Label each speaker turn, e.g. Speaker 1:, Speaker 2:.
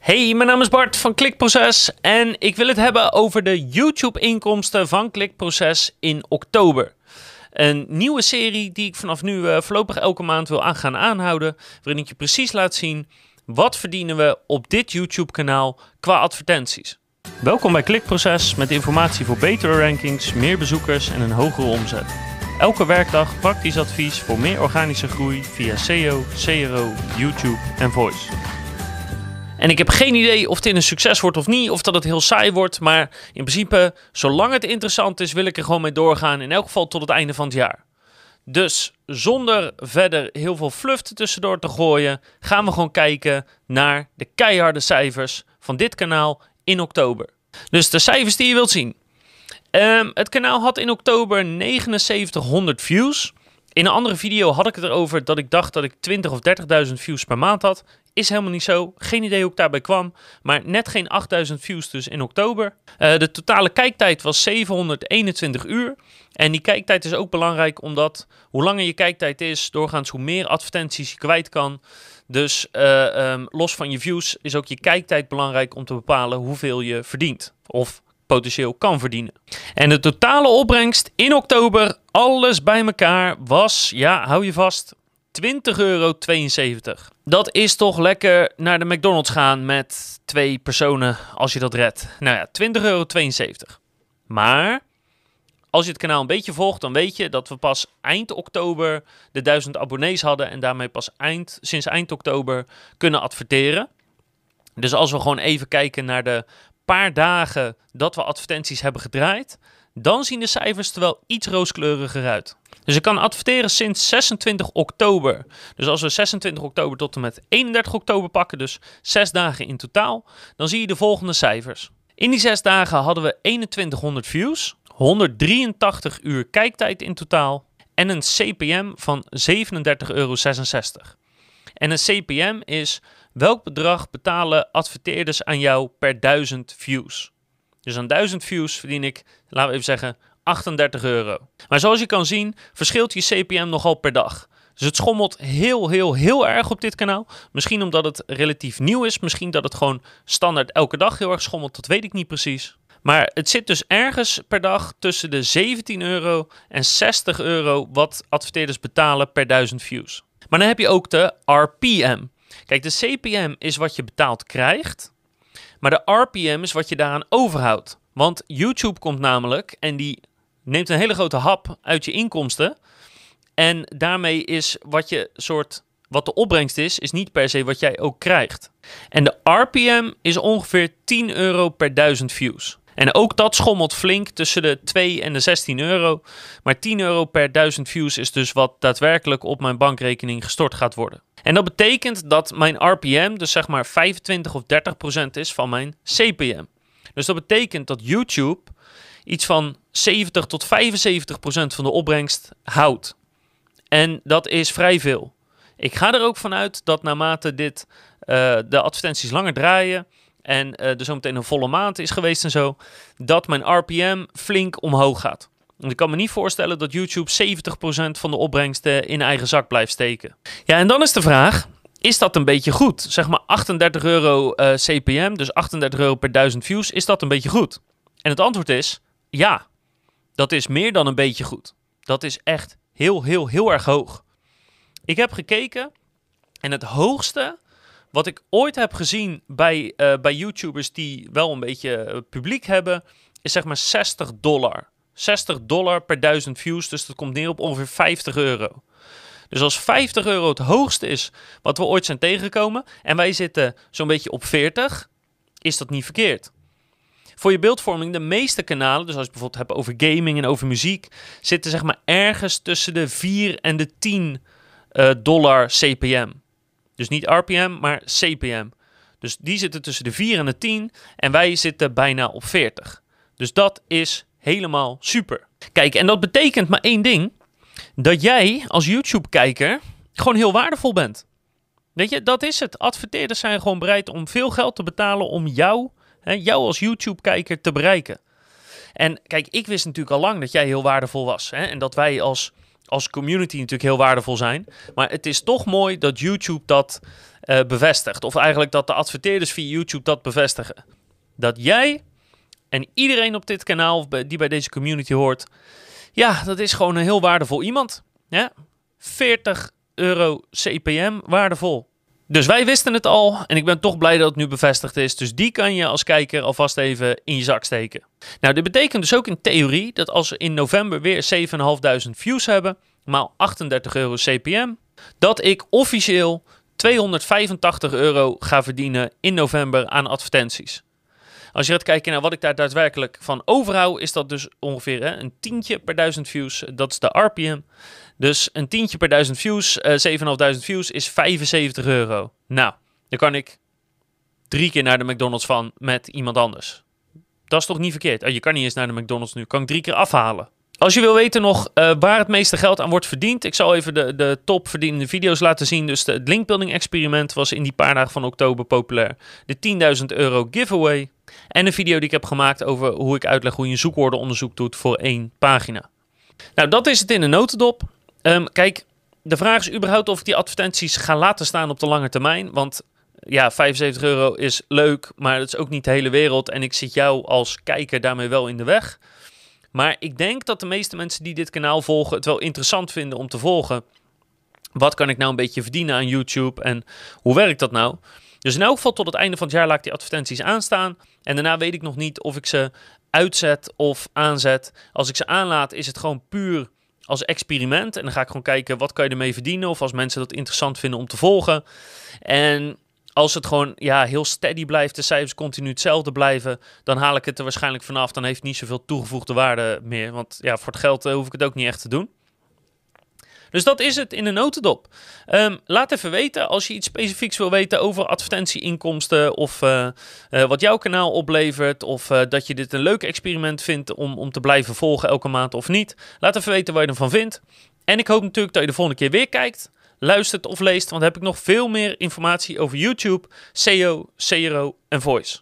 Speaker 1: Hey, mijn naam is Bart van Klikproces en ik wil het hebben over de YouTube-inkomsten van Klikproces in oktober. Een nieuwe serie die ik vanaf nu uh, voorlopig elke maand wil aan gaan aanhouden, waarin ik je precies laat zien wat verdienen we op dit YouTube-kanaal qua advertenties. Welkom bij Klikproces met informatie voor betere rankings, meer bezoekers en een hogere omzet. Elke werkdag praktisch advies voor meer organische groei via SEO, CRO, YouTube en Voice. En ik heb geen idee of dit een succes wordt of niet, of dat het heel saai wordt. Maar in principe, zolang het interessant is, wil ik er gewoon mee doorgaan. In elk geval tot het einde van het jaar. Dus zonder verder heel veel fluff tussendoor te gooien, gaan we gewoon kijken naar de keiharde cijfers van dit kanaal in oktober. Dus de cijfers die je wilt zien. Um, het kanaal had in oktober 7900 views. In een andere video had ik het erover dat ik dacht dat ik 20 of 30.000 views per maand had. Is helemaal niet zo. Geen idee hoe ik daarbij kwam. Maar net geen 8000 views dus in oktober. Uh, de totale kijktijd was 721 uur. En die kijktijd is ook belangrijk omdat hoe langer je kijktijd is, doorgaans hoe meer advertenties je kwijt kan. Dus uh, um, los van je views is ook je kijktijd belangrijk om te bepalen hoeveel je verdient. Of potentieel kan verdienen. En de totale opbrengst in oktober, alles bij elkaar, was, ja, hou je vast, 20,72 euro. Dat is toch lekker naar de McDonald's gaan met twee personen als je dat redt. Nou ja, 20,72 euro. Maar als je het kanaal een beetje volgt, dan weet je dat we pas eind oktober de 1000 abonnees hadden en daarmee pas eind, sinds eind oktober kunnen adverteren. Dus als we gewoon even kijken naar de paar dagen dat we advertenties hebben gedraaid, dan zien de cijfers er wel iets rooskleuriger uit. Dus ik kan adverteren sinds 26 oktober. Dus als we 26 oktober tot en met 31 oktober pakken, dus zes dagen in totaal, dan zie je de volgende cijfers. In die zes dagen hadden we 2100 views, 183 uur kijktijd in totaal en een CPM van 37,66 euro. En een CPM is welk bedrag betalen adverteerders aan jou per 1000 views. Dus aan 1000 views verdien ik, laten we even zeggen, 38 euro. Maar zoals je kan zien, verschilt je CPM nogal per dag. Dus het schommelt heel, heel, heel erg op dit kanaal. Misschien omdat het relatief nieuw is. Misschien dat het gewoon standaard elke dag heel erg schommelt. Dat weet ik niet precies. Maar het zit dus ergens per dag tussen de 17 euro en 60 euro wat adverteerders betalen per 1000 views. Maar dan heb je ook de RPM. Kijk, de CPM is wat je betaald krijgt. Maar de RPM is wat je daaraan overhoudt. Want YouTube komt namelijk en die neemt een hele grote hap uit je inkomsten. En daarmee is wat je soort wat de opbrengst is, is niet per se wat jij ook krijgt. En de RPM is ongeveer 10 euro per 1000 views. En ook dat schommelt flink tussen de 2 en de 16 euro. Maar 10 euro per 1000 views is dus wat daadwerkelijk op mijn bankrekening gestort gaat worden. En dat betekent dat mijn RPM dus zeg maar 25 of 30 procent is van mijn CPM. Dus dat betekent dat YouTube iets van 70 tot 75 procent van de opbrengst houdt. En dat is vrij veel. Ik ga er ook vanuit dat naarmate dit, uh, de advertenties langer draaien en uh, er zometeen een volle maand is geweest en zo, dat mijn RPM flink omhoog gaat. Ik kan me niet voorstellen dat YouTube 70% van de opbrengsten in eigen zak blijft steken. Ja, en dan is de vraag: is dat een beetje goed? Zeg maar 38 euro uh, CPM, dus 38 euro per 1000 views, is dat een beetje goed? En het antwoord is ja. Dat is meer dan een beetje goed. Dat is echt heel, heel, heel erg hoog. Ik heb gekeken en het hoogste wat ik ooit heb gezien bij, uh, bij YouTubers die wel een beetje uh, publiek hebben, is zeg maar 60 dollar. 60 dollar per 1000 views, dus dat komt neer op ongeveer 50 euro. Dus als 50 euro het hoogste is wat we ooit zijn tegengekomen en wij zitten zo'n beetje op 40, is dat niet verkeerd. Voor je beeldvorming, de meeste kanalen, dus als je bijvoorbeeld hebt over gaming en over muziek, zitten zeg maar ergens tussen de 4 en de 10 uh, dollar CPM. Dus niet RPM, maar CPM. Dus die zitten tussen de 4 en de 10 en wij zitten bijna op 40. Dus dat is helemaal super. Kijk, en dat betekent maar één ding: dat jij als YouTube-kijker gewoon heel waardevol bent. Weet je, dat is het. Adverteerders zijn gewoon bereid om veel geld te betalen om jou, hè, jou als YouTube-kijker te bereiken. En kijk, ik wist natuurlijk al lang dat jij heel waardevol was. Hè, en dat wij als, als community natuurlijk heel waardevol zijn. Maar het is toch mooi dat YouTube dat eh, bevestigt. Of eigenlijk dat de adverteerders via YouTube dat bevestigen. Dat jij en iedereen op dit kanaal of die bij deze community hoort, ja, dat is gewoon een heel waardevol iemand. Ja? 40 euro CPM, waardevol. Dus wij wisten het al en ik ben toch blij dat het nu bevestigd is. Dus die kan je als kijker alvast even in je zak steken. Nou, dit betekent dus ook in theorie dat als we in november weer 7.500 views hebben, maal 38 euro CPM, dat ik officieel 285 euro ga verdienen in november aan advertenties. Als je gaat kijken naar wat ik daar daadwerkelijk van overhoud, is dat dus ongeveer hè, een tientje per duizend views. Dat is de RPM. Dus een tientje per duizend views, eh 7.500 views, is 75 euro. Nou, dan kan ik drie keer naar de McDonald's van met iemand anders. Dat is toch niet verkeerd? Oh, je kan niet eens naar de McDonald's nu. Kan ik drie keer afhalen. Als je wil weten nog eh, waar het meeste geld aan wordt verdiend, ik zal even de, de top verdienende video's laten zien. Dus de, het linkbuilding experiment was in die paar dagen van oktober populair. De 10.000 euro giveaway. En een video die ik heb gemaakt over hoe ik uitleg hoe je een zoekwoordenonderzoek doet voor één pagina. Nou, dat is het in een notendop. Ehm, kijk, de vraag is überhaupt of ik die advertenties ga laten staan op de lange termijn. Want ja, 75 euro is leuk, maar dat is ook niet de hele wereld. En ik zit jou als kijker daarmee wel in de weg. Maar ik denk dat de meeste mensen die dit kanaal volgen het wel interessant vinden om te volgen. Wat kan ik nou een beetje verdienen aan YouTube en hoe werkt dat nou? Dus in elk geval tot het einde van het jaar laat ik die advertenties aanstaan. En daarna weet ik nog niet of ik ze uitzet of aanzet. Als ik ze aanlaat is het gewoon puur als experiment. En dan ga ik gewoon kijken wat kan je ermee verdienen. Of als mensen dat interessant vinden om te volgen. En als het gewoon ja, heel steady blijft, de cijfers continu hetzelfde blijven, dan haal ik het er waarschijnlijk vanaf. Dan heeft het niet zoveel toegevoegde waarde meer. Want ja, voor het geld eh, hoef ik het ook niet echt te doen. Dus dat is het in een notendop. Ehm, laat even weten als je iets specifieks wil weten over advertentieinkomsten of eh, eh, wat jouw kanaal oplevert. Of dat je dit een leuk experiment vindt om, om te blijven volgen elke maand of niet. Laat even weten wat je ervan vindt. En ik hoop natuurlijk dat je de volgende keer weer kijkt, luistert of leest. Want heb ik nog veel meer informatie over YouTube, SEO, CRO en Voice.